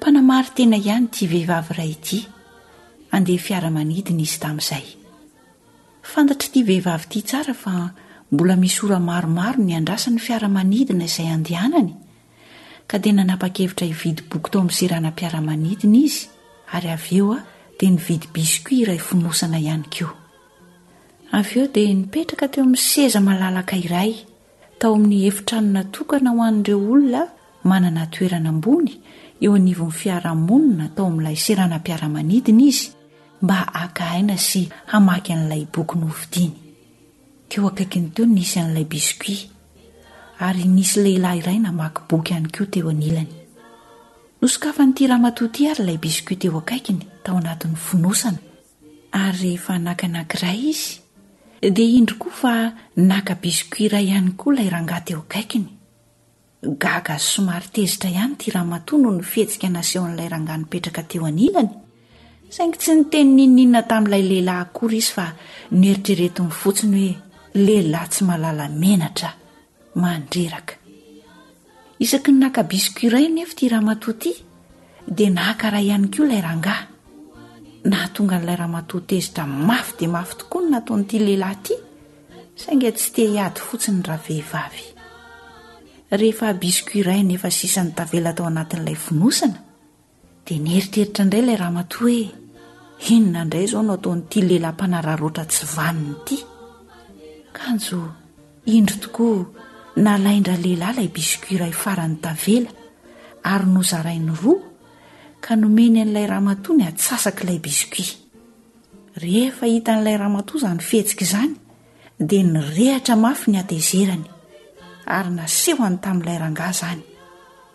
Mpanamari-tena ihany ity vehivavy iray ity, handeha fiaramanidina izy tamin'izay. Fantatr'ity vehivavy ity tsara fa mbola misy ora maromaro niandrasan'ny fiaramanidina izay handehanany, ka dia nanapa-kevitra hividy boky tao amin'ny seranam-piaramanidina izy ary avy eo dia nividy biscuits iray fonosana ihany koa. Avy eo dia nipetraka teo amin'ny seza malalaka iray tao amin'ny efitrano natokana ho an'ireo olona manana toerana ambony eo anivon'ny fiarahamonina tao amin'ilay seranam-piaramanidina izy mba haka aina sy hamaky an'ilay boky novidiany. Teo akaikiny teo nisy an'ilay biscuit, ary nisy lehilahy iray namaky boky ihany koa teo anilany. Nosokafan'ity ramatoa ity ary ilay biscuit teo akaikiny tao anatin'ny fonosana. Ary rehefa naka anankiray izy, dia indro koa fa naka biscuit iray ihany koa ilay rangahy teo akaikiny. Gaga sy somary tezitra ihany ity ramatoa noho ny fihetsika nasehon'ilay rangahy nipetraka teo anilany, saingy tsy niteny n'inon'inona tamin'ilay lehilahy akory izy fa neritreretiny fotsiny hoe lehilahy tsy malala menatra mandreraka. Isaky ny naka biscuit iray anefa ity ramatoa ity dia naka iray ihany koa ilay rangahy. Nahatonga an'ilay ramatoa tezitra mafy dia mafy tokoa ny nataon'ity lehilahy ity sainga tsy te hiady fotsiny ravehivavy. Rehefa biscuit iray anefa sisa ny tavela tao anatin'ilay fonosana Dia nieritreritra indray ilay ramatoa hoe, inona indray izao no ataon'ity lehilahy mpanararaotra tsy vanona ity? Kanjo indro tokoa nalain-dralehilahy ilay biscuit iray farany tavela ary nozarainy roa ka nomeny an'ilay ramatoa ny atsasak'ilay biscuit. Rehefa hitan'ilay ramatoa izany fihetsika izany dia nirehatra mafy ny hatezerany ary nasehony tamin'ilay rangahy izany.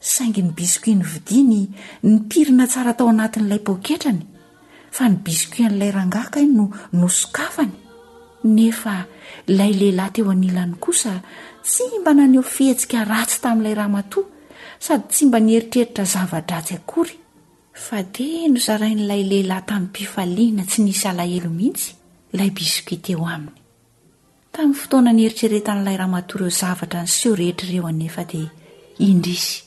saingy ny biscuit novidiany nipirina tsara tao anatin'ilay paoketrany fa ny biscuit an'ilay rangahy kay no nosokafany nefa ilay lehilahy teo anilany kosa tsy mba naneho fihetsika ratsy tamin'ilay ramatoa sady tsy mba nieritreritra zava-dratsy akory fa dia nozarain'ilay lehilahy tamim-pifaliana tsy nisy alahelo mihitsy ilay biscuit teo aminy Tamin'ny fotoana nieritreretan'ilay ramatoa ireo zavatra niseho rehetra ireo anefa dia indrisy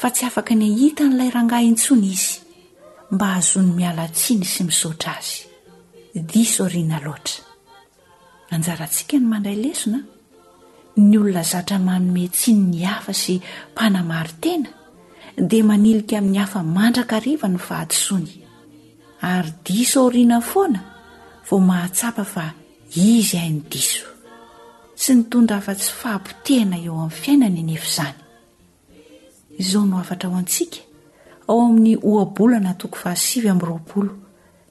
fa tsy afaka ny hahita an'ilay rangahy intsony izy mba hahazoany miala tsiny sy misaotra azy. Diso aoriana loatra. Anjarantsika ny mandray lesona. Ny olona zatra manome tsiny ny hafa sy mpanamari-tena dia manilika amin'ny hafa mandrakariva ny fahadisoany. Ary diso aoriana foana vao mahatsapa fa Izy hay ny diso. Tsy nitondra afa-tsy fahapotehana eo amin'ny fiainany anefa izany. Izao no hafatra ho antsika ao amin'ny Ohabolana toko fahasivy amby roapolo,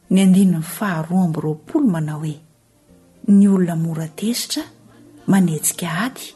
ny andininy faharoa amby roapolo manao hoe, Ny olona mora tezitra manejika ady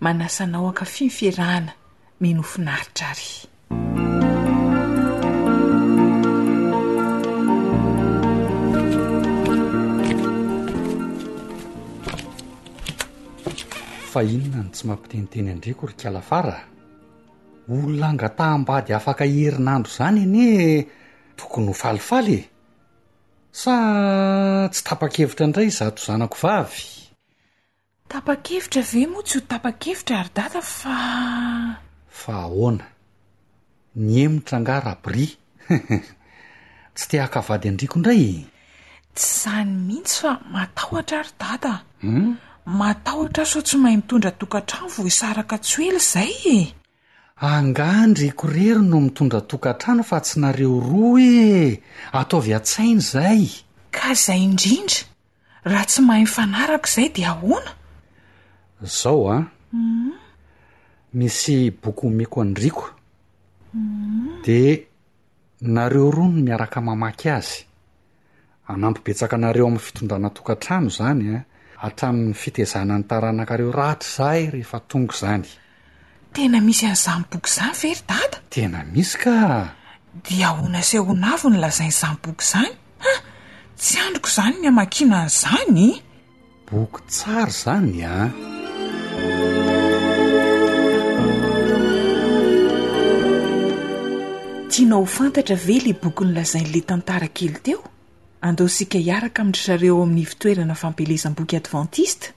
Manasa anao hankafy ny fierahana mino ho finaritra ary. Fa inona no tsy mampiteniteny andreko ry kalafara a olona angataham-bady afaka herinandro izany anie tokony ho falifaly e sa tsy tapa-kevitra indray izato zanako vavy Tapa-kevitra ve moa tsy ho tapa-kevitra ary dada fa. Fa ahoana? Nihemotra angaha Rabri? Tsy te haka vady an-driako indray e! Tsy izany mihitsy fa matahotra aho ry dada a! Hum? Matahotra aho sao tsy mahay mitondra tokantrano vao hisaraka tsy ho ela izay e! Angaha an-driako irery no mitondra tokantrano fa tsy nareo roa e! Ataovy an-tsaina izay! Ka izay indrindra! Raha tsy mahay mifanaraka izay dia ahoana? Zao an! Misy boky omeko an'i Rico dia nareo roa no miaraka mamaky azy. Hanampy betsaka anareo amin'ny fitondrana tokantrano izany an! Hatramin'ny fitezana ny taranakareo rahatrizay rehefa tonga izany. Tena misy an'izany boky izany ve ry dada? Tena misy ka! Dia ahoana sy ahoana avy no lazain'izany boky izany? Ha! Tsy andriko izany ny hamakiana an'izany! Boky tsara izany an! Tianao ho fantatra ve ilay boky nolazain'ilay tantara kely teo? Andao isika hiaraka amin-dry zareo ao amin'ny ivotoerana fampielezam-boky advantista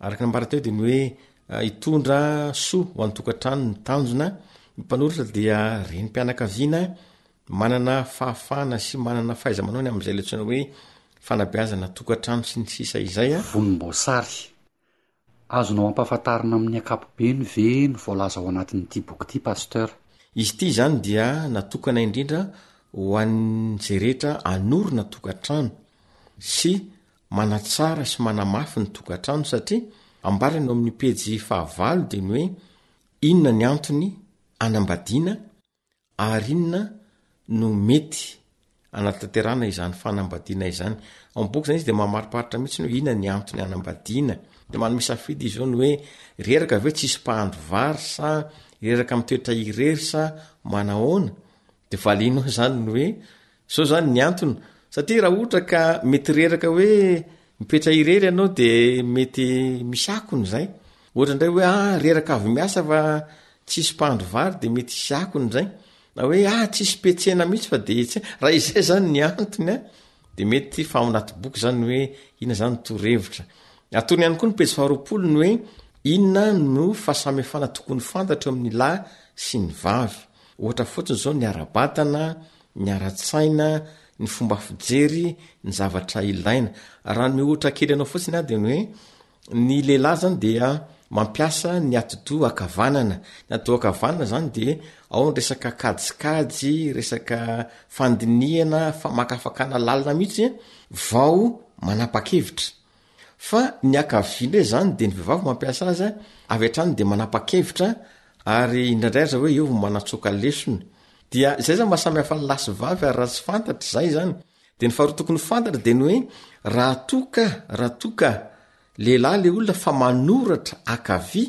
Araka ny nambara teo dia ny hoe hitondra soa ho an-tokantrano ny tanjona. Ny mpanoratra dia renim-pianakaviana manana fahafahana sy manana fahaiza-manao ny amin'izay antsoina hoe fanabeazana tokantrano sy ny sisa izay. Volomboasary. Azonao ampahafantarina amin'ny ankapobeny ve ny voalaza ao anatin'ity boky ity Pasteur? Izy ity izany dia natokana indrindra ho an'izay rehetra hanorina tokantrano sy manatsara sy manamafy ny tokantrano satria ambarany ao amin'ny pejy fahavalo dia ny hoe inona ny antony anambadiana ary inona no mety anatanterana izany fanambadiana izany ao am boky izany izy dia mamariparitra mihitsy ny hoe inona ny antony anambadiana dia manome safidy izy eo ny hoe reraka avy eo tsisy mpahandro vary sa reraka mitoetra irery sa manahoana De valianao izany ny hoe zao zany ny antony satria raha ohatra ka mety reraka hoe mipetra irery ianao de mety misy akony izay ohatra indray hoe ah reraka avy miasa fa tsisy mpahandro vary de mety hisy akony izay na hoe ah tsisy mpe tsena mihitsy fa de etsy raha izay zany ny antony a de mety fa ao anaty boky zany ny hoe ina zany ny torohevitra atorony ihany koa ny pejy faharoapolo ny hoe inona no fahasamihafana tokony fantatra eo amin'ny lahy sy ny vavy Ohatra fotsiny izao ny ara-batana, ny ara-tsaina, ny fomba fijery ny zavatra ilaina. Raha ny ohatra kely anao fotsiny aho dia ny hoe ny lehilahy izany dia mampiasa ny atidoha ankavanana. Ny atidoha ankavanana izany dia ao ny resaka kajikajy, resaka fandinihana, famakafakana lalina mihitsy vao manapa-kevitra. Fa ny ankavia indray izany dia ny vehivavy mampiasa azy avy hatrany dia manapa-kevitra ary indraindray aza hoe eo manatsoaka lesona. Dia izay izany mahasamy hafa ny lahy sy vavy ary raha tsy fantatra izay izany dia ny faharoa tokony fantatra dia ny hoe raha toa ka raha toa ka lehilahy ilay olona fa manoratra ankavia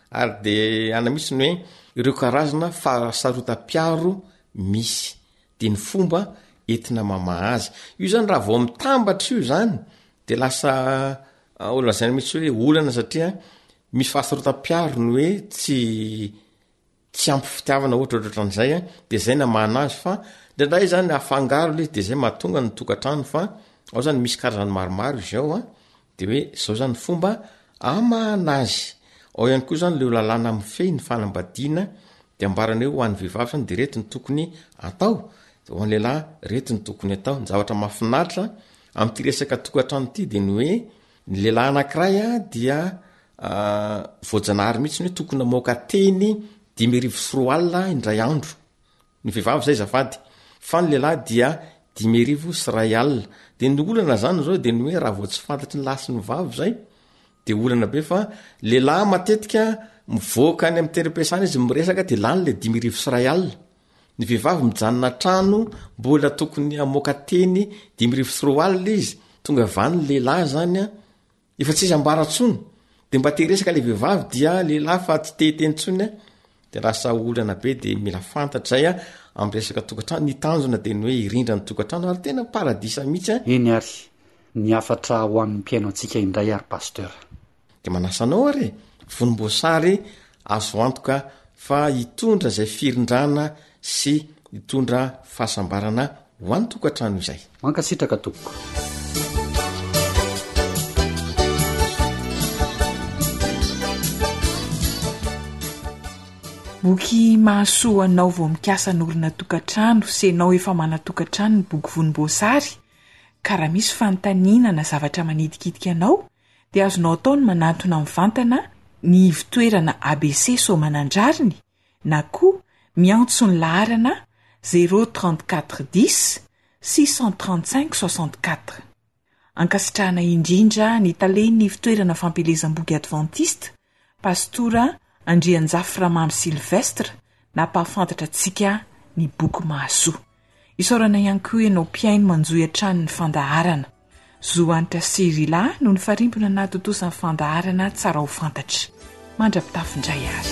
Ary dia ana mihitsy ny hoe ireo karazana fahasarotam-piaro misy, dia ny fomba entina mamaha azy. Io izany raha vao mitambatra io izany dia lasa holazaina mihitsy hoe olana satria misy fahasarotam-piaro ny hoe tsy tsy ampy fitiavana ohatra ohatratra an'izay a, dia izay namahana azy fa indraindray izany afangaro ilay izy dia izay mahatonga ny tokantrano fa ao izany misy karazany maromaro izy ao a, Dia hoe izao izany ny fomba amahana azy. Ao ihany koa izany ilay lalàna mifehy ny fanambadiana dia ambarany hoe ho an'ny vehivavy izany dia ireto ny tokony atao, dia ho an'ny lehilahy ireto ny tokony atao. Ny zavatra mahafinaritra amin'ity resaka tokantrano ity dia ny hoe ny lehilahy anankiray dia voajanahary mihitsy ny hoe tokony mamoaka teny dimy arivo sy roa alina indray andro. Ny vehivavy zay zafady. Fa ny lehilahy dia dimy arivo sy ray alina. De ny olana zany zao de ny hoe raha vao tsy fantatry ny lahy sy ny vavy zay de olana be fa lehilahy matetika mivoaka any am terim-piasana izy miresaka de lany le dimy arivo sy ray alina. Ny vehivavy mijanona an-trano mbola tokony hamoaka teny dimy arivo sy roa alina izy tonga avy any ny lehilahy zany a. Efa tsy iza ambara tsony de mba te resaka le vevavy dia lehilahy fa tsy te teny tsony a de lasa olana be de mila fantatra zay a am resaka tokatrano ny tanjona de ny hoe irindra ny tokatrano ary tena paradisa mitsy a Eny ary, ny hafatra ho an'ny mpihaino antsika indray ary Pasteur. De manasa anao ary e, vonimboasary Azo antoka fa hitondra izay firindrana sy hitondra fahasambarana ho an'ny tokantrano izay. Mankasitraka tompoko. Boky mahasoa anao vao mikasa hanorina tokantrano sy enao efa manan-tokantrano ny boky Vonimboasary ka raha misy fanontaniana na zavatra manitikitika anao dia azonao atao ny manantona mivantana ny ivotoerana ABC Soamanandrariny na koa miantso ny laharana zéro trente quatre dix six cent trente cinq soixante quatre. Ankasitrahana indrindra ny Talen'ny Ivotoerana Fampielezam-boky Advantista Pastora Andrianjafy Ramamy Sylvestre nampahafantatra antsika ny boky Mahasoa. Isaorana ihany koa ianao mpihaino manjohy hatrany ny fandaharana. Zo Hanitra sy Rila no nifarimbona nahatontosa ny fandaharana tsara ho fantatra. Mandra-pitafy indray àry.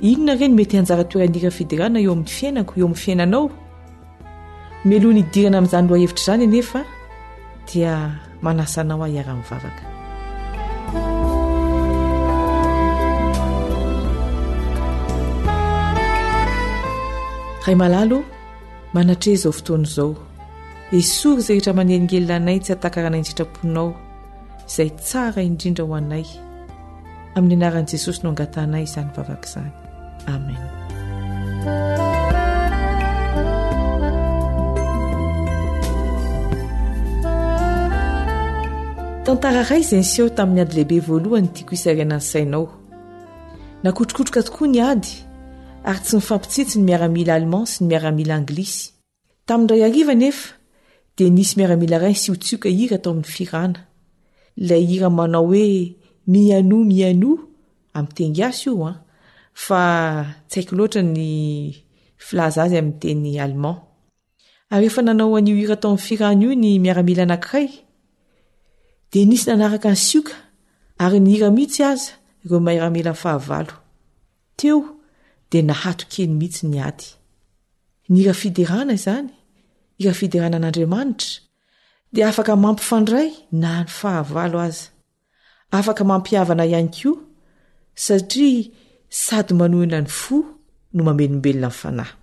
Inona re no mety anjara toeran'ny hira fiderana eo amin'ny fiainako, eo amin'ny fiainanao? Mialoha ny hidirana amin'izany lohahevitra izany anefa dia manasa anao aho hiara-mivavaka. Ray malalo, manatreha izao fotoana izao. Esory izay rehetra manelingelina anay tsy hatakarana ny sitraponao. izay tsara indrindra ho anay. Amin'ny anaran'i Jesosy no angatahanay izany vavaka izany. Amen. Tantara iray izay niseho tamin'ny ady lehibe voalohany tiako hisarihana ny sainao. Nakotrokotroka tokoa ny ady ary tsy nifampitsitsy ny miaramila alemà sy ny miaramila anglisy. Tamin'ny iray hariva anefa, dia nisy miaramila iray nisiotsioka hira tao amin'ny firana. Ilay hira manao hoe Mihainoa, mihainoa, amin'ny teny gasy io an, fa tsy haiko loatra ny filaza azy amin'ny teny allemand. Ary efa nanao an'io hira tao amin'ny firana io ny miaramila anankiray, dia nisy nanaraka ny sioka ary nihira mihitsy aza ireo miaramila fahavalo. Teo dia nahatoky eny mihitsy ny ady. Ny hira fiderana izany, hira fiderana an'Andriamanitra, dia afaka mampifandray na any fahavalo aza. Afaka mampihavana ihany koa satria sady manohina ny fo no mamelombelona ny fanahy.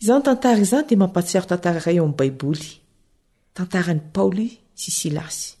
Izany tantara izany dia mampatsiaro tantara iray ao amin'ny Baiboly, tantaran'i Paoly sy Silasy.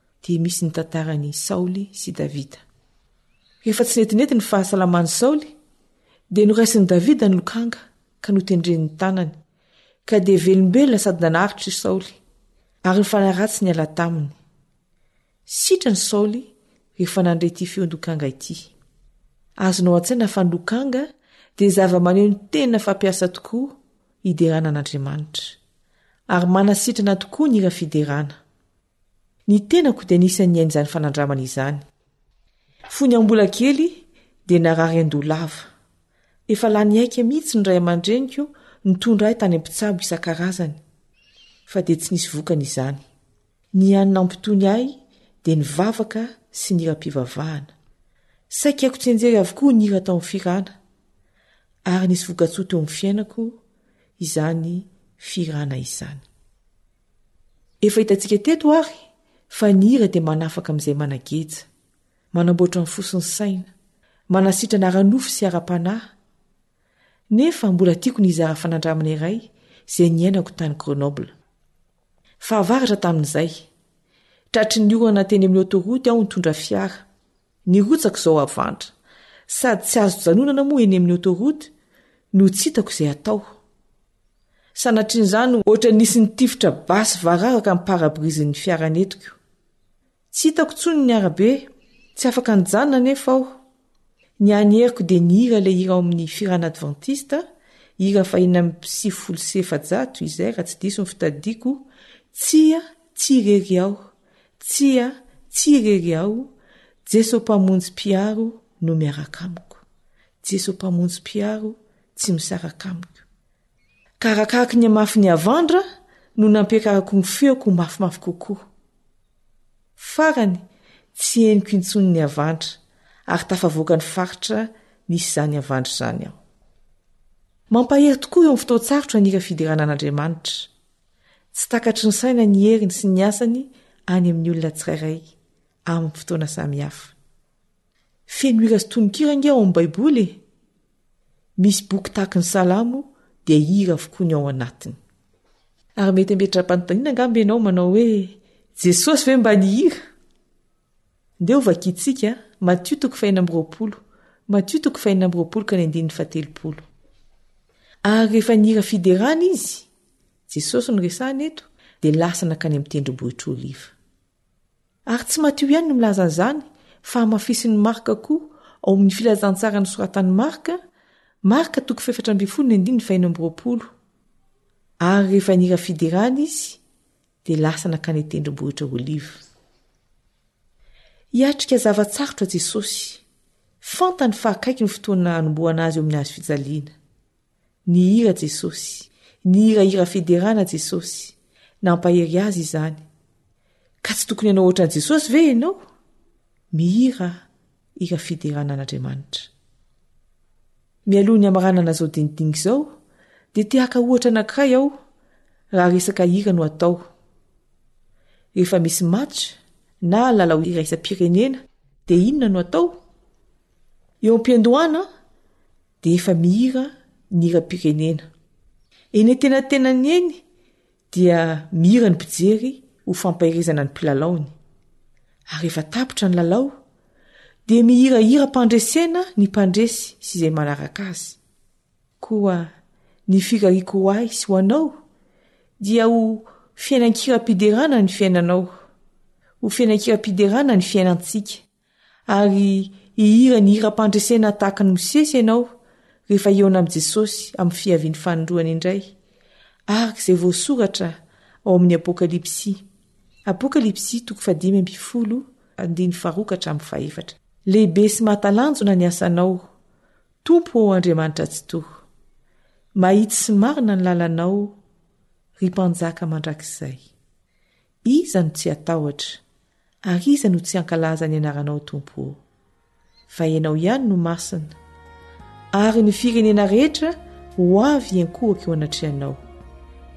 dia misy ny tantaran' i Saoly sy Davida. Rehefa tsy netinety ny fahasalaman' i Saoly, dia noraisin' i Davida ny lokanga ka notendren' ny tanany, ka dia velombelona sady nanaritr' i Saoly, ary nifanaratsy niala taminy. Sitrany i Saoly rehefa nandre ity feon-dokanga ity. Azonao an-tsaina fa ny lokanga dia zava-maneho ny tena fampiasa tokoa hiderana an' Andriamanitra. Ary manasitrana tokoa ny hira fiderana. Ny tenako dia anisan'ny niain'izany fanandramana izany. Fony aho mbola kely dia narary an-doha lava. Efa lany aika mihitsy ny ray aman-dreniko nitondra ahy tany am-pitsabo isan-karazany, fa dia tsy nisy vokany izany. Ny hany nampitony ahy dia ny vavaka sy ny hiram-pivavahana. Saiky haiko tsy hianjery avokoa ny hira tao amin'ny firana. Ary nisy vokatsoa teo amin'ny fiainako izany firana izany. Efa hitantsika teto ary fa ny hira dia manafaka amin'izay manageja, manamboatra ny fo sy ny saina, manasitrana ara-nofo sy ara-panahy. Nefa mbola tiako ny hizara fanandramana iray izay niainako tany Grenoble. Fahavaratra tamin'izay. Tratry ny orana teny amin'ny autoroute aho nitondra fiara. Nirotsaka izao havandra. Sady tsy azo janonana moa eny amin'ny autoroute no tsy hitako izay atao. Sanatrian'izany ohatra nisy nitifitra basy vararaka ny pare-brisen'ny fiara nentiko. Tsy hitako intsony ny arabe, tsy afaka nijanona anefa aho. Ny hany heriko dia nihira ilay hira ao amin'ny firana advantista, hira fahiny amby sivifolo sy efajato izay raha tsy diso ny fitadidiako, Tsia, tsia irery aho. Tsia, tsy irery aho, Jeso Mpamonjy Mpiaro no miaraka amiko. Jeso Mpamonjy Mpiaro tsy misaraka amiko. Ka arakaraky ny hamafy ny havandra no nampiakarako ny feoko ho mafimafy kokoa. Farany, tsy henoko intsony ny havandra, ary tafavoaka ny faritra nisy izany havandra izany aho. Mampahery tokoa eo amin'ny fotoan-tsarotra ny hira fiderana an'Andriamanitra. Tsy takatry ny saina ny heriny sy ny asany any amin'ny olona tsirairay, amin'ny fotoana samihafa. Feno hira sy tononkira ange ao amin'ny Baiboly e! Misy boky tahaky ny Salamo dia hira avokoa ny ao anatiny. Ary mety hametra-panontaniana angamba ianao manao hoe, Jesosy ve mba nihira? Ndeha ho vakintsika, Matio toko fahena amby roapolo, Matio toko fahena amby roapolo ka ny andininy fahatelopolo. Ary rehefa nihira fiderana Izy, Jesosy no resahina eto, dia lasa nankany amin'ny tendrombohitr' Oliva. Ary tsy Matio ihany no milaza an'izany fa hamafisin'i Marka koa ao amin'ny Filazantsara nosoratan'i Marka, Marka toko fahefatra ambin'ny folo ny andininy faheno amby roapolo. Ary rehefa nihira fiderana Izy, dia lasa nankany Tendrombohitra Oliva. Hiatrika zava-tsarotra Jesosy. Fantany fa akaiky ny fotoana hanombohana azy eo amin'ny hazo fijaliana. Nihira Jesosy. Nihira hira fiderana Jesosy. Nampahery azy izany. Ka tsy tokony hanao ohatran'i Jesosy ve ianao? Mihira ira fiderana an'Andriamanitra. Mialoha ny hamaranana izao dinidinika izao dia te haka ohatra anankiray aho raha resaka hira no atao. Rehefa misy match na lalao iraisam-pirenena dia inona no atao? Eo am-piandohana dia efa mihira ny hiram-pirenena. Eny an-tenatenany eny dia mihira ny mpijery ho fampaherezana ny mpilalaony ary efa tapitra ny lalao dia mihirahiram-pandresena ny mpandresy sy izay manaraka azy koa ny firariako ho ahy sy ho anao dia ho fiainankiram-piderana ny fiainanao ho fiainankiram-piderana ny fiainantsika Ary hihira ny hiram-pandresena tahaka an'i Mosesy ianao rehefa hihaona amin'i Jesosy amin'ny fiaviany fanindroany indray, araka izay voasoratra ao amin'ny Apokalypsy, Apokalypsy toko fahadimy ambin'ny folo andininy faharoa ka hatramin'ny fahefatra. Lehibe sy mahatalanjona ny asanao, Tompo ô Andriamanitra Tsitoha. Mahitsy sy marina ny lalanao, ry Mpanjaka mandrakizay. Iza no tsy hatahotra? Ary iza no tsy hankalaza ny anaranao, Tompo ô? Fa ianao ihany no masina. Ary ny firenena rehetra ho avy hiankohoka eo anatrehanao,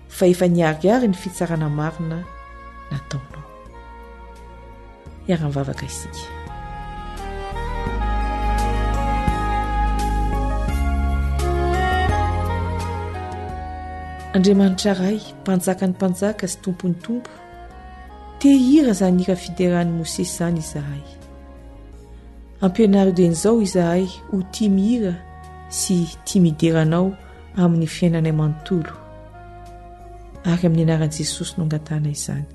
fa efa niharihary ny fitsarana marina nataonao. Hiara-mivavaka isika. Andriamanitra Ray, Mpanjaka ny Mpanjaka sy Tompon'ny Tompo, te hira izany hira fideran'i Mosesy izany izahay. Ampianaro dia izao izahay ho tia mihira sy tia midera anao amin'ny fiainanay manontolo. Ary amin'ny anaran'i Jesosy no angatahana izany.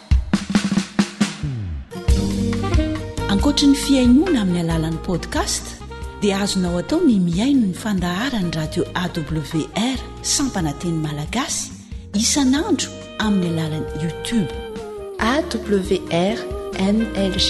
Ankoatry ny fihainoana amin'ny alalan'ny podcast dia azonao atao ny mihaino ny fandaharan'ny radio AWR sampana teny malagasy isan'andro amin'ny alalan'ny YouTube AWR NLG.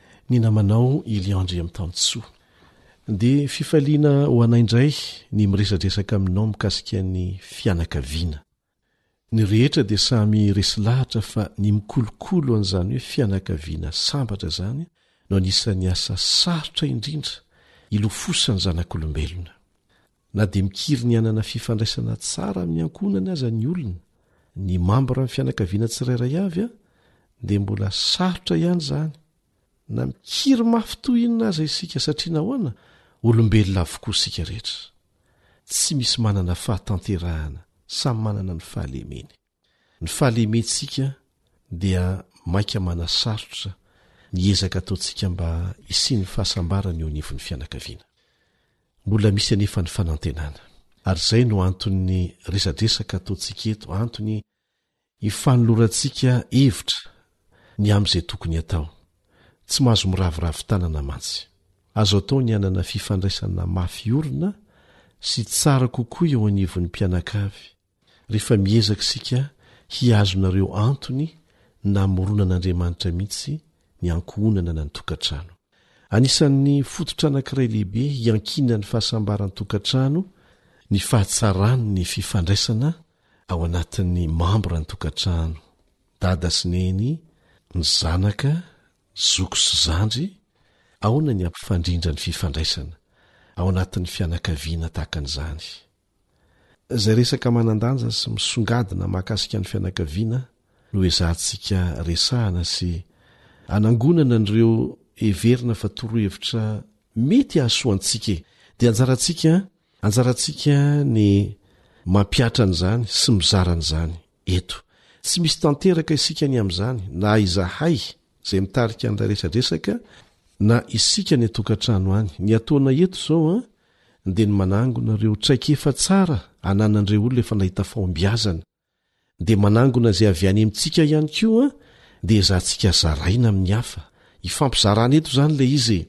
ny namanao i Lian Ndry amin'ny tany soa. Dia fifaliana ho anay indray ny miresadresaka aminao mikasika ny fianakaviana. Ny rehetra dia samy resy lahatra fa ny mikolokolo an'izany hoe fianakaviana sambatra izany no anisan'ny asa sarotra indrindra ilofosan'ny zanak'olombelona. Na dia mikiry ny hanana fifandraisana tsara amin'ny ankohonany aza ny olona, ny mambra ny fianakaviana tsirairay avy, dia mbola sarotra ihany izany. Na mikiry mafy toy inona aza isika, satria nahoana? Olombelona avokoa isika rehetra. Tsy misy manana fahatanterahana, samy manana ny fahalemeny. Ny fahalementsika dia maika manasarotra ny ezaka ataontsika mba hisian'ny fahasambarana eo anivon'ny fianakaviana. Mbola misy anefa ny fanantenana, ary izay no anton'ny resadresaka ataontsika eto, antony hifanolorantsika hevitra ny amin'izay tokony atao. Tsy mahazo miraviravy tanana mantsy. Azo atao ny hanana fifandraisana mafy orina sy tsara kokoa eo anivon'ny mpianakavy Rehefa miezaka isika hihazonareo antony namoronaN'Andriamanitra mihitsy ny ankohonana na ny tokantrano. Anisan'ny fototra anankiray lehibe iankinan'ny fahasambaran'ny tokantrano ny fahatsaran'ny fifandraisana ao anatin'ny mambra ny tokantrano, dada sy neny, ny zanaka, zoky sy zandry, aona ny hampifandrindra ny fifandraisana ao anatin'ny fianakaviana tahaka an'izany? Izay resaka manan-danja sy misongadina mahakasika ny fianakaviana no ezahantsika resahana sy anangonana an'ireo heverina fa torohevitra mety hahasoa antsika dia anjarantsika anjarantsika ny mampihatra an'izany sy mizara an'izany eto. Tsy misy tanteraka isika ny amin'izany na izahay izay mitarika an'ilay resadresaka na isika any an-tokantrano any. Ny ataonay eto izao an dia ny manangona ireo traikefa tsara ananan'ireo olona efa nahita fahombiazana, dia manangona izay avy any amintsika ihany koa dia ezahantsika zaraina amin'ny hafa, ifampizarana eto izany ilay izy e!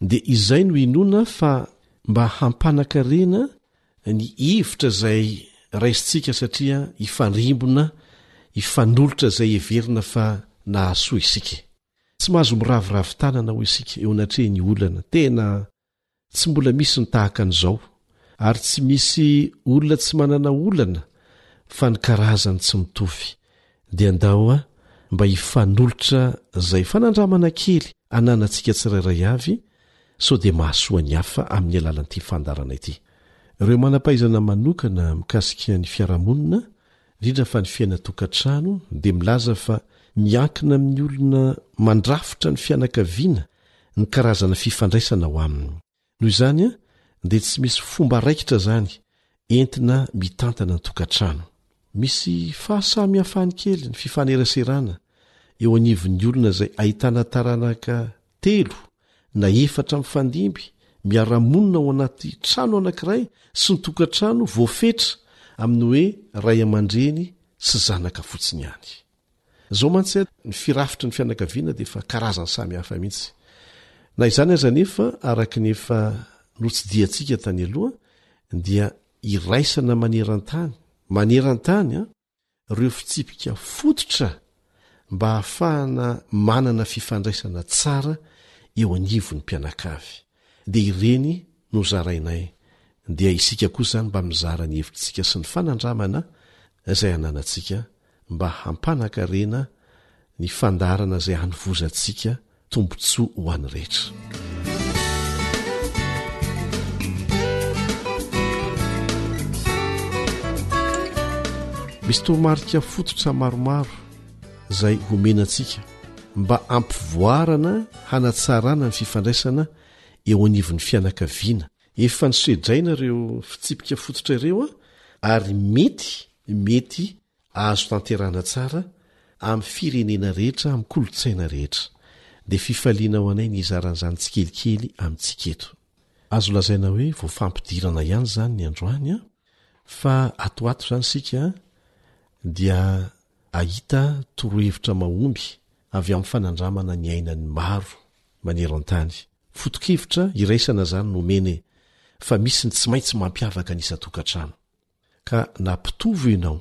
dia izay no inoana fa mba hampanakarena ny hevitra izay raisintsika satria hifandrimbona hifanolotra izay heverina fa nahasoa isika e! tsy mahazo miraviravy tanana hoy isika eo anatrehan'ny olana, tena Tsy mbola misy ny tahaka an'izao, ary tsy misy olona tsy manana olana fa ny karazany tsy mitovy. Dia ndao a, mba hifanolotra izay fanandramana kely ananantsika tsirairay avy sao dia mahasoa ny hafa amin'ny alalan'ity fandaharana ity. Ireo manam-pahaizana manokana mikasika ny fiarahamonina indrindra fa ny fiainan-tokantrano, dia milaza fa miankina amin'ny olona mandrafitra ny fianakaviana ny karazana fifandraisana ao aminy. Noho izany dia tsy misy fomba raikitra izany entina mitantana ny tokantrano. Misy fahasamihafany kely ny fifaneraserana eo anivon'ny olona izay ahitana taranaka telo na efatra mifandimby miara-monina ao anaty trano anankiray sy ny tokantrano voafetra amin'ny hoe ray aman-dreny sy zanaka fotsiny ihany. Izao mantsy ary ny firafitry ny fianakaviana dia efa karazany samy hafa mihitsy. Na izany aza anefa, araka ny efa notsidihantsika tany aloha, dia iraisana maneran-tany, maneran-tany an! ireo fitsipika fototra mba hahafahana manana fifandraisana tsara eo anivon'ny mpianakavy, dia ireny no zarainay, dia isika koa izany mba mizara ny hevitsika sy ny fanandramana izay ananantsika mba hampanan-karena ny fandaharana izay hanovozantsika tombontsoa ho an'ny rehetra misy toromarika fototra maromaro izay homena antsika mba ampivoarana hanatsarana ny fifandraisana eo anivon'ny fianakaviana efa nysedraina ireo fitsipika fototra ireo a ary mety mety Azo tanterahana tsara amin'ny firenena rehetra, amin'ny kolontsaina rehetra. Dia fifaliana ho anay ny hizara an'izany tsikelikely amintsika eto. Azo lazaina hoe vao fampidirana ihany izany ny androany an! Fa ato ho ato izany isika dia hahita torohevitra mahomby avy amin'ny fanandramana ny ainan'ny maro maneran-tany. Foto-kevitra iraisana izany no omena e! Fa misy ny tsy maintsy mampiavaka ny isan-tokantrano. Ka na mpitovo ianao,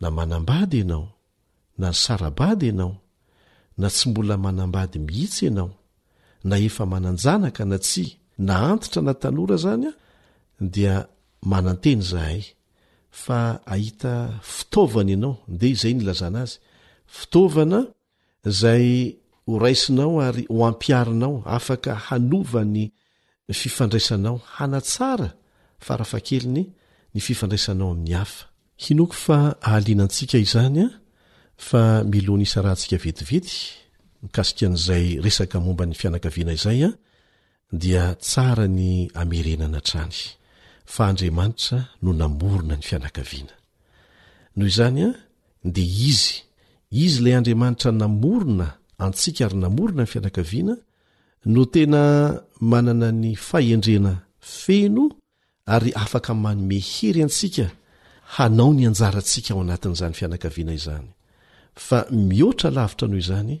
na manambady ianao, na nisara-bady ianao, na tsy mbola manambady mihitsy ianao, na efa manan-janaka na tsia, na antitra na tanora azany, dia manantena izahay fa hahita fitaovana ianao, dia izay no ilazana azy, fitaovana, izay horaisinao ary ho ampiharinao afaka hanova ny fifandraisanao, hanatsara farafahakeliny ny fifandraisanao amin'ny hafa. Hinoako fa hahaliana antsika izany fa mialohan'ny hisarahantsika vetivety mikasika an'izay resaka momba ny fianakaviana izay dia tsara ny hamerenana hatrany fa Andriamanitra no namorona ny fianakaviana. Noho izany an, dia Izy, Izy ilay Andriamanitra namorona antsika ary namorona ny fianakaviana, no tena manana ny fahendrena feno ary afaka manome hery antsika hanao ny anjarantsika ao anatin'izany fianakaviana izany. Fa mihoatra lavitra noho izany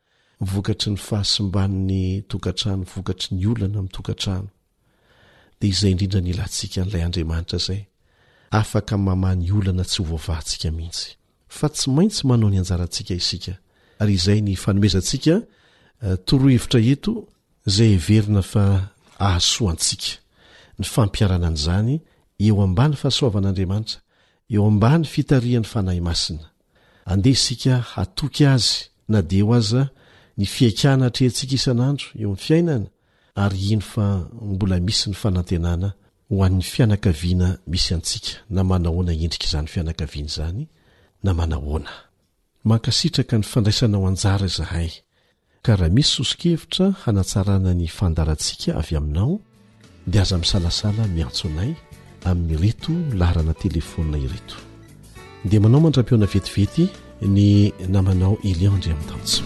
Vokatry ny fahasimban'ny tokantrano vokatry ny olana amin'ny tokantrano dia izay indrindra no ilantsika an'ilay Andriamanitra izay afaka mamaha ny olana tsy ho voavahantsika mihitsy. Fa tsy maintsy manao ny anjarantsika isika ary izay ny fanomezantsika torohevitra eto izay heverina fa hahasoa antsika, ny fampiharana an'izany eo ambany fahasoavan'Andriamanitra, eo ambany fitarihan'ny Fanahy Masina. Andeha isika hatoky Azy na dia eo aza ny fihaikana atrehintsika isan'andro eo amin'ny fiainana, ary hino fa mbola misy ny fanantenana ho an'ny fianakaviana misy antsika na manahoana endrika izany fianakaviana izany na manahoana. Mankasitraka ny fandraisanao anjara izahay. Ka raha misy soso-kevitra hanatsarana ny fandaharantsika avy aminao dia aza misalasala miantso anay amin'ireto laharana telefaonina ireto. Dia manao mandra-pihaona vetivety ny namanao Elian Andriamitanjo.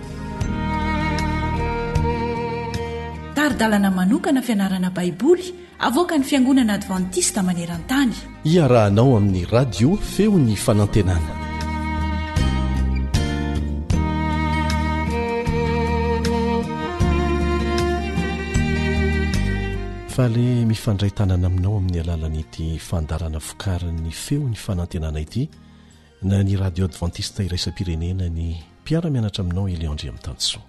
Tari-dalana manokana fianarana Baiboly avoakan'ny Fiangonana Advantista maneran-tany. Iarahanao amin'ny radio feon'ny fanantenana. Faly mifandray tanana aminao amin'ny alalan'ity fandaharana vokarin'ny feon'ny fanantenana ity. na ny radio advantista iraisam-pirenena ny mpiara-mianatra aminao Elion Andriamitansoa.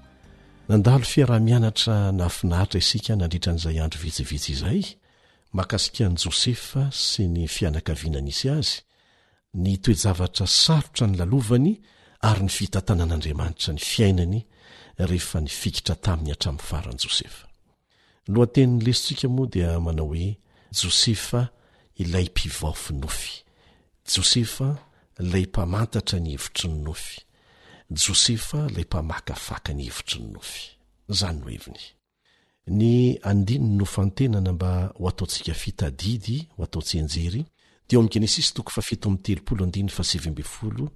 Nandalo fiaraha-mianatra nahafinaritra isika nandritra an'izay andro vitsivitsy izay makasika an'i Josefa sy ny fianakaviana nisy azy, ny toe-javatra sarotra nylalovany ary ny fitantanan'Andriamanitra ny fiainany rehefa nifikitra taminy hatramin'ny farany Josefa. Ny lohatenin'ny lesotsika moa dia manao hoe Josefa ilay mpivaofy nofy, Josefa ilay mpamantatra ny hevitry ny nofy, Josefa ilay mpamakafaka ny hevitry ny nofy. Izany no heviny. Ny andininy nofantenana mba ho ataontsika fitadidy, ho atao tsianjery, dia ao amin'ny Genesisy toko fahafito amby telopolo andininy fahasivy ambin'ny folo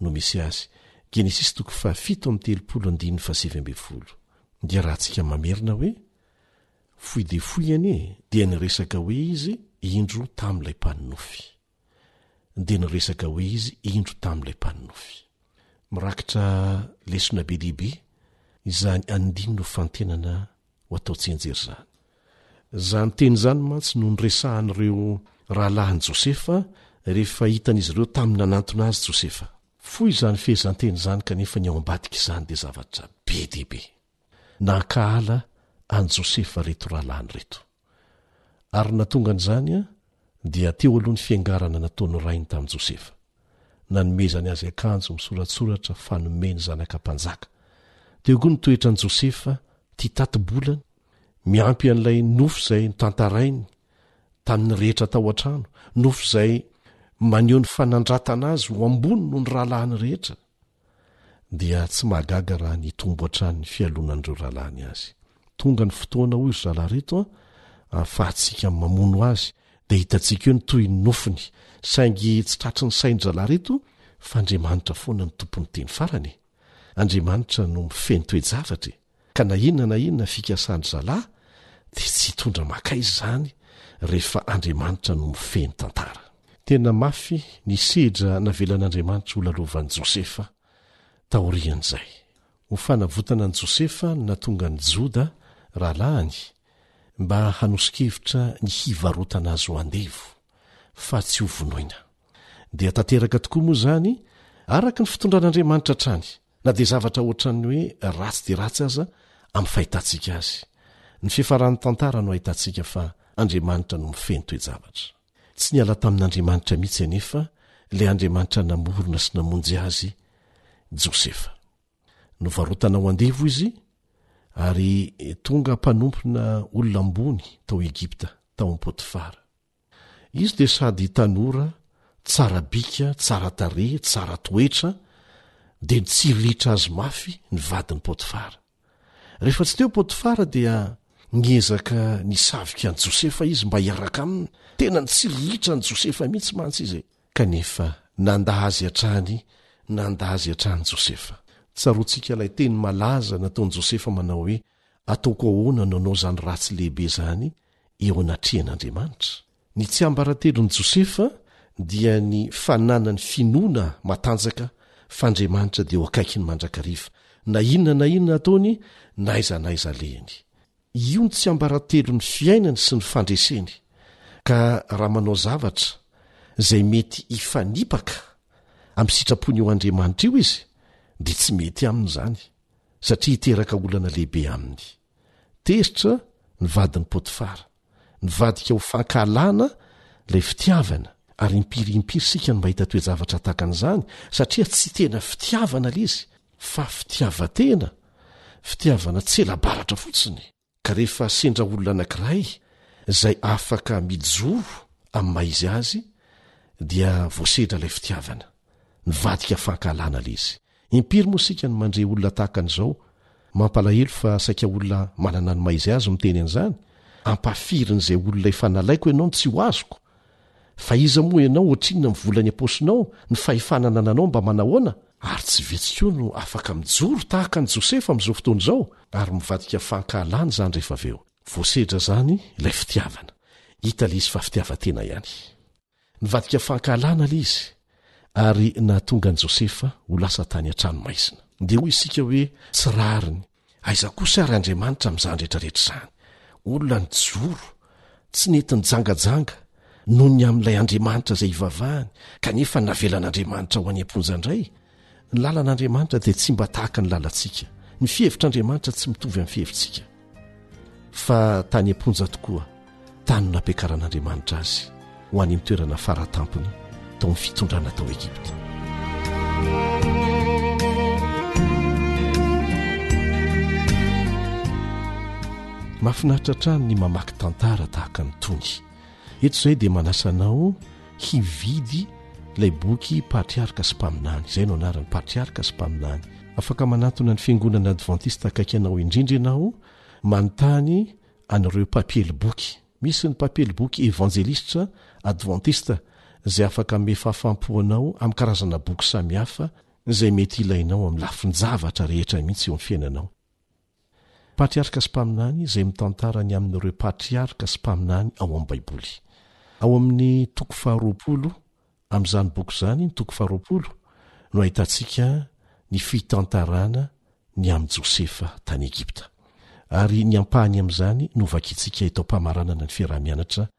no misy azy. Genesisy toko fahafito amby telopolo andininy fahasivy ambin'ny folo. Dia raha tsika mamerina hoe, foy dia foy anie dia niresaka hoe izy indro tamin'ilay mpanonofy. Dia niresaka hoe izy indro tamin'ilay mpanonofy. Mirakitra lesona be dia be izany andininy ho fantenana ho atao tsianjery izany. Izany teny izany mantsy no niresahan'ireo rahalahin'i Josefa rehefa hitan'izy ireo tamin'ny nanantona azy Josefa. Fohy izany fehezanteny izany kanefa ny ao ambadika izany dia zavatra be dia be. Nankahala an'i Josefa ireto rahalahiny ireto. Ary ny nahatonga an'izany dia teo aloha ny fiangarana nataon'ny rainy tamin'i Josefa. Nanomezany azy akanjo misoratsoratra fanome ny zanaka mpanjaka. Teo koa ny toetran'i Josefa tia tati-bolany, miampy an'ilay nofo izay notantarainy tamin'ny rehetra tao an-trano, nofy izay maneho ny fanandratana azy ho ambony noho ny rahalahiny rehetra, dia tsy mahagaga raha nitombo hatrany ny fialonan'ireo rahalahiny azy. Tonga ny fotoana, hoy ry zalahy ireto, ahafahantsika amin'ny mamono azy, dia hitantsika eo ny tohin'ny nofiny. Saingy tsy tratry ny sain'ny zalahy ireto fa Andriamanitra foana no tompon'ny teny farany e! Andriamanitra no mifehy ny toe-javatra e! ka na inona na inona fikasan-dry zalahy dia tsy hitondra makaiza izany rehefa Andriamanitra no mifehy ny tantara. Tena mafy ny sedra navelan'Andriamanitra ho lalovan'i Josefa taorian'izay. Ho fanavotana an'i Josefa no nahatonga an'i Joda rahalahiny mba hanoso-kevitra ny hivarotana azy ho andevo fa tsy ho vonoina. Dia tanteraka tokoa moa izany araka ny fitondran'Andriamanitra hatrany. Na dia zavatra hoatran'ny hoe ratsy dia ratsy aza amin'ny fahitantsika azy, ny fiafaran'ny tantara no ahitantsika fa Andriamanitra no mifehy ny toe-javatra. Tsy niala tamin'Andriamanitra mihitsy anefa ilay Andriamanitra namorona sy namonjy azy, Josefa. Novarotana ho andevo izy ary tonga mpanompona olona ambony tao Egypta, tao amin'i Potifara. Izy dia sady tanora, tsara bika, tsara tarehy, tsara toetra, dia nitsiriritra azy mafy ny vadin'i Potifara. Rehefa tsy teo Potifara dia niezaka nisavika an'i Josefa izy mba hiaraka aminy, tena nitsiriritra an'i Josefa mihitsy mantsy izy e! Kanefa nanda azy hatrany, nanda azy hatrany Josefa. Tsaroantsika ilay teny malaza nataon'i Josefa manao hoe, Ataoko ahoana no hanao izany ratsy lehibe izany eo anatrehan'Andriamanitra. Ny tsiambaratelon'i Josefa dia ny fananany finoana matanjaka fa Andriamanitra dia eo akaikiny mandrakariva, na inona na inona ataony, na aiza na aiza alehany. Io no tsiambaratelon'ny fiainany sy ny fandreseny, ka raha manao zavatra izay mety hifanipaka amin'ny sitrapony eo Andriamanitra io izy dia tsy mety aminy izany, satria hiteraka olana lehibe aminy. Tezitra ny vadin'i Potifara. Nivadika ho fankahalana ilay fitiavana, ary impiry impiry isika no mahita toe-javatra tahaka an'izany, satria tsy tena fitiavana ilay izy, fa fitiavan-tena, fitiavana tsy ela baratra fotsiny. Ka rehefa sendra olona anankiray izay afaka mijoro amin'ny maha izy azy, dia voasedra ilay fitiavana. Nivadika fankahalana ilay izy. Impiry moa isika no mandre olona tahaka an'izao? Mampalahelo fa saika olona manana ny maha-izy azy miteny an'izany, Ampahafirin'izay olona efa nalaiko ianao no tsy ho azoko? Fa iza moa ianao, ohatrinona ny vola any am-paosinao, ny fahefana anananao mba manahoana? Ary tsy vitsy koa no afaka mijoro tahaka an'i Josefa amin'izao fotoana izao, ary mivadika fankahalana izany rehefa avy eo. Voasedra izany ilay fitiavana. Hita ilay izy fa fitiavan-tena ihany. Nivadika fankahalana ilay izy ary nahatonga an'i Josefa ho lasa tany an-tranomaizina. Dia hoy isika hoe tsy rariny. Aiza kosa ary Andriamanitra amin'izany rehetra rehetra izany? Olona nijoro, tsy nety nijangajanga noho ny amin'ilay Andriamanitra izay ivavahany, kanefa navelan'Andriamanitra ho any am-ponja indray? Ny lalan'Andriamanitra dia tsy mba tahaka ny lalantsika. Ny fihevitr'Andriamanitra tsy mitovy amin'ny fihevintsika. Fa tany am-ponja tokoa, tany no nampiakaran'Andriamanitra azy ho any amin'ny toerana fara tampony tao amin'ny fitondrana tao Egypta. Mahafinaritra hatrany ny mamaky tantara tahaka ny tony. Eto izay dia manasa anao hividy ilay boky Patriarka sy Mpaminany, izay no anarany, Patriarka sy Mpaminany. Afaka manatona ny Fiangonana Advantista akaiky anao indrindra ianao manontany an'ireo mpampiely boky. Misy ny mpampiely boky evanjelistra advantista izay afaka hanome fahafaham-po anao amin'ny karazana boky samihafa izay mety ilainao amin'ny lafin-javatra rehetra mihitsy eo amin'ny fiainanao. Patriarka sy mpaminany izay mitantara ny amin'ireo patriarka sy mpaminany ao amin'ny Baiboly. Ao amin'ny toko faharoapolo amin'izany boky izany, ny toko faharoapolo, no ahitantsika ny fitantarana ny amin'i Josefa tany Egypta. Ary ny ampahany amin'izany no vakintsika eto am-pamaranana ny fiaraha-mianatra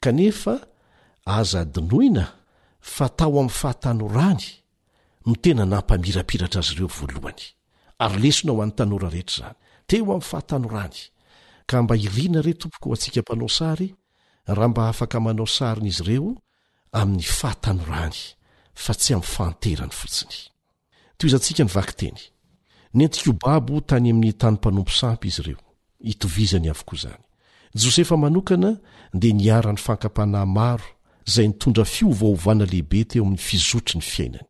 Kanefa aza adinoina fa tao amin'ny fahatanorany no tena nampamirapiratra azy ireo voalohany. Ary lesona ho an'ny tanora rehetra izany, teo amin'ny fahatanorany. Ka mba iriana re tompoko ho antsika mpanao sary raha mba afaka manao sarin'izy ireo amin'ny fahatanorany fa tsy amin'ny fahanterany fotsiny. Tohizantsika ny vakiteny. Nentiko babo tany amin'ny tany mpanompo sampy izy ireo. Itovizany avokoa izany. Josefa manokana dia niharan'ny fankam-panahy maro izay nitondra fiovaovana lehibe teo amin'ny fizotry ny fiainany.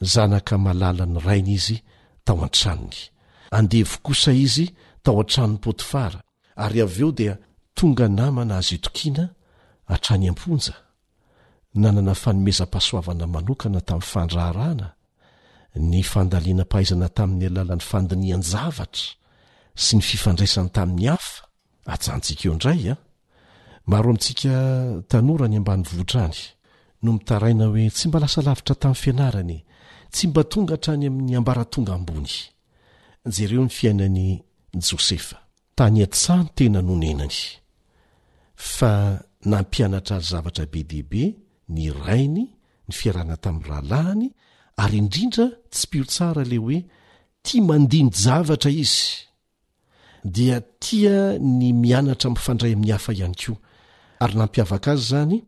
Zanaka malala ny rainy izy tao an-tranony. Andevo kosa izy tao an-tranon'i Potifara, Ary avy eo dia tonga namana azo itokiana hatrany am-ponja, nanana fanomezam-pahasoavana manokana tamin'ny fandraharahana ny fandalinam-pahaizana tamin'ny alalan'ny fandinihan-javatra sy ny fifandraisany tamin'ny hafa. Ajanontsika eo indray an! Maro amintsika tanora any ambanivohitra any no mitaraina hoe tsy mba lasa lavitra tamin'ny fianarany, tsy mba tonga hatrany amin'ny ambaratonga ambony. Jereo ny fiainan'i Josefa. Tany an-tsaha ny tena nonenany, fa nampianatra azy zavatra be dia be ny rainy, ny fiarahana tamin'ny rahalahiny, ary indrindra, tsipio tsara ilay hoe tia mandini-javatra izy. dia tia ny mianatra mifandray amin'ny hafa ihany koa, ary nampiavaka azy izany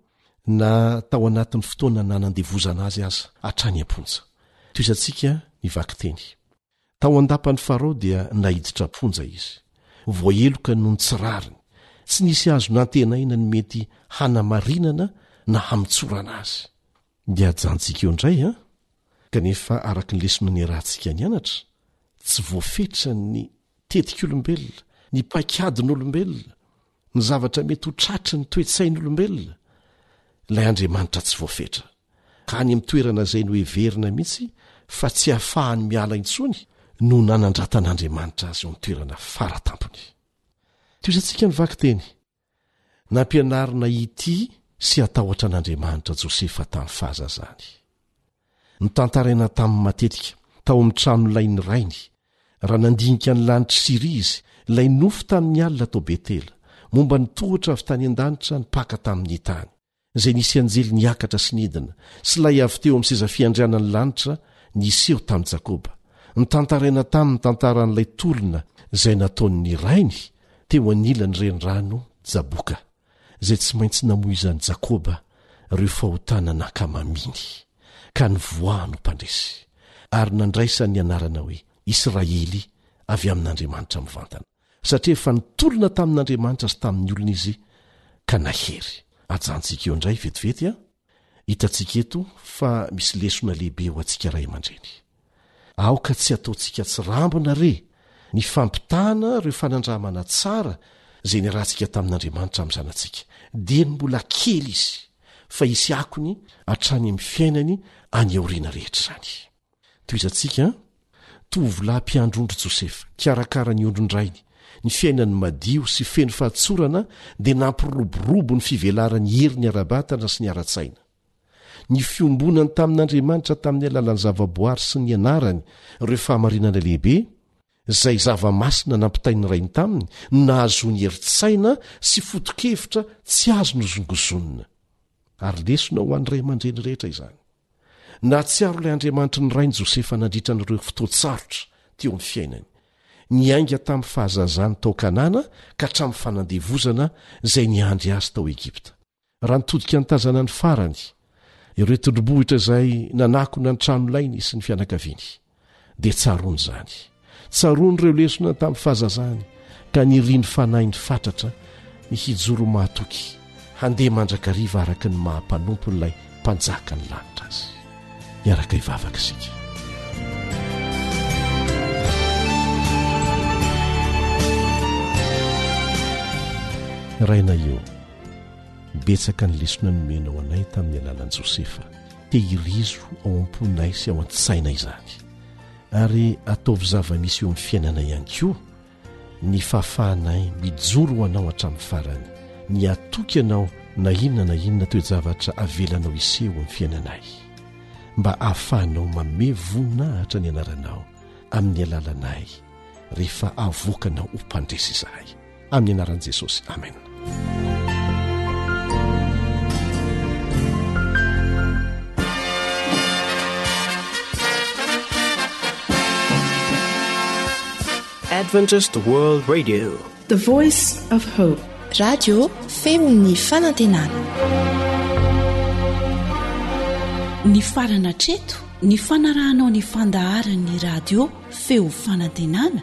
na tao anatin'ny fotoana nanandevozana azy aza hatrany am-ponja. Tohizantsika ny vakiteny. Tao an-dapan'i Farao dia naiditra am-ponja izy. Voaheloka noho ny tsy rariny. Tsy nisy azo nantenaina ny mety hanamarinana na hamotsorana azy. Dia ajantsika eo indray an! Kanefa araka ny lesona niarahantsika nianatra, tsy voafetran'ny tetik'olombelona, ny paikadin'olombelona, ny zavatra mety ho tratry ny toe-tsain'olombelona, ilay Andriamanitra tsy voafetra. Ka any amin'ny toerana izay noheverina mihitsy fa tsy hahafahany miala intsony no nanandratan'Andriamanitra azy eo amin'ny toerana fara tampony. Toizantsika ny vakiteny. Nampianarina hitia sy hatahotra an'Andriamanitra Josefa tamin'ny fahazazany. Notantaraina taminy matetika, tao amin'ny tranolay ny rainy, raha nandinika ny lanitr'i Syria izy, ilay nofy tamin'ny alina tao Betela, momba ny tohotra avy tany an-danitra nipaka tamin'ny tany. izay nisy anjely niakatra sy nidina, sy ilay avy teo amin'ny seza fiandrianan'ny lanitra niseho tamin'i Jakoba. Notantaraina taminy ny tantaran'ilay tolona izay nataon'ny rainy teo anilan'ny renirano Jaboka, izay tsy maintsy namoizan'i Jakoba ireo fahotana nankamamiany, ka nivoahany ho mpandresy, ary nandraisany ny anarana hoe Israely avy amin'Andriamanitra mivantana. satria efa nitolona tamin'Andriamanitra sy tamin'ny olona izy ka nahery. Ajantsika eo indray vetivety an! Hitantsika eto fa misy lesona lehibe ho antsika ray aman-dreny. Aoka tsy hataontsika tsirambina re ny fampitana ireo fanandramana tsara izay niarahantsika tamin'Andriamanitra amin'ny zanatsika, dieny mbola kely izy, fa hisy akony hatrany amin'ny fiainany any aoriana rehetra izany. Tohizantsika, Tovolahy mpiandry ondry Josefa, kikarakara ny ondrin-drainy. Ny fiainany madio sy feno fahatsorana dia nampiroborobo ny fivelaran'ny heriny ara-batana sy ny ara-tsaina. Ny fiombonany tamin'Andriamanitra tamin'ny alalan'ny zavaboary sy ny anarany ireo fahamarinana lehibe, izay zava-masina nampitain'ny rainy taminy, no nahazoany herin-tsaina sy foto-kevitra tsy azo nozongozonina. Ary lesona ho an'ny ray aman-dreny rehetra izany. Nahatsiaro ilay Andriamanitry ny rain'i Josefa nandritra an'ireo fotoan-tsarotra teo amin'ny fiainany. Niainga tamin'ny fahazazany tao Kanana ka hatramin'ny fanandevozana izay niandry azy tao Egypta. Raha nitodika nitazana ny farany, ireo tendrombohitra izay nanakona ny tranolainy sy ny fianakaviany. dia tsaroany izany. Tsaroany ireo lesona tamin'ny fahazazany ka niriny fanahiny fatratra ny hijoro mahatoky handeha mandrakariva araka ny maha mpanompon'ilay mpanjaka ny lanitra azy. Miaraka hivavaka isika. Rainay ô, betsaka ny lesona nomenao anay tamin'ny alalan'i Josefa. tehirizo ao am-ponay sy ao an-tsaina izany ary ataovy zava-misy eo amin'ny fiainanay ihany koa ny fahafahanay mijoro ho anao hatramin'ny farany ny atoky anao na inona na inona toe-javatra avelanao iseho amin'ny fiainanay mba hahafahanao mame voninahitra ny anaranao amin'ny alalanay rehefa avoakanao ho mpandresy izahay amin'ny anaran'i Jesosy. Amen. Adventist World Radio, the voice of hope. Radio femon'ny fanantenana. Ny farana treto ny fanarahanao ny fandaharan'ny radio feo fanantenana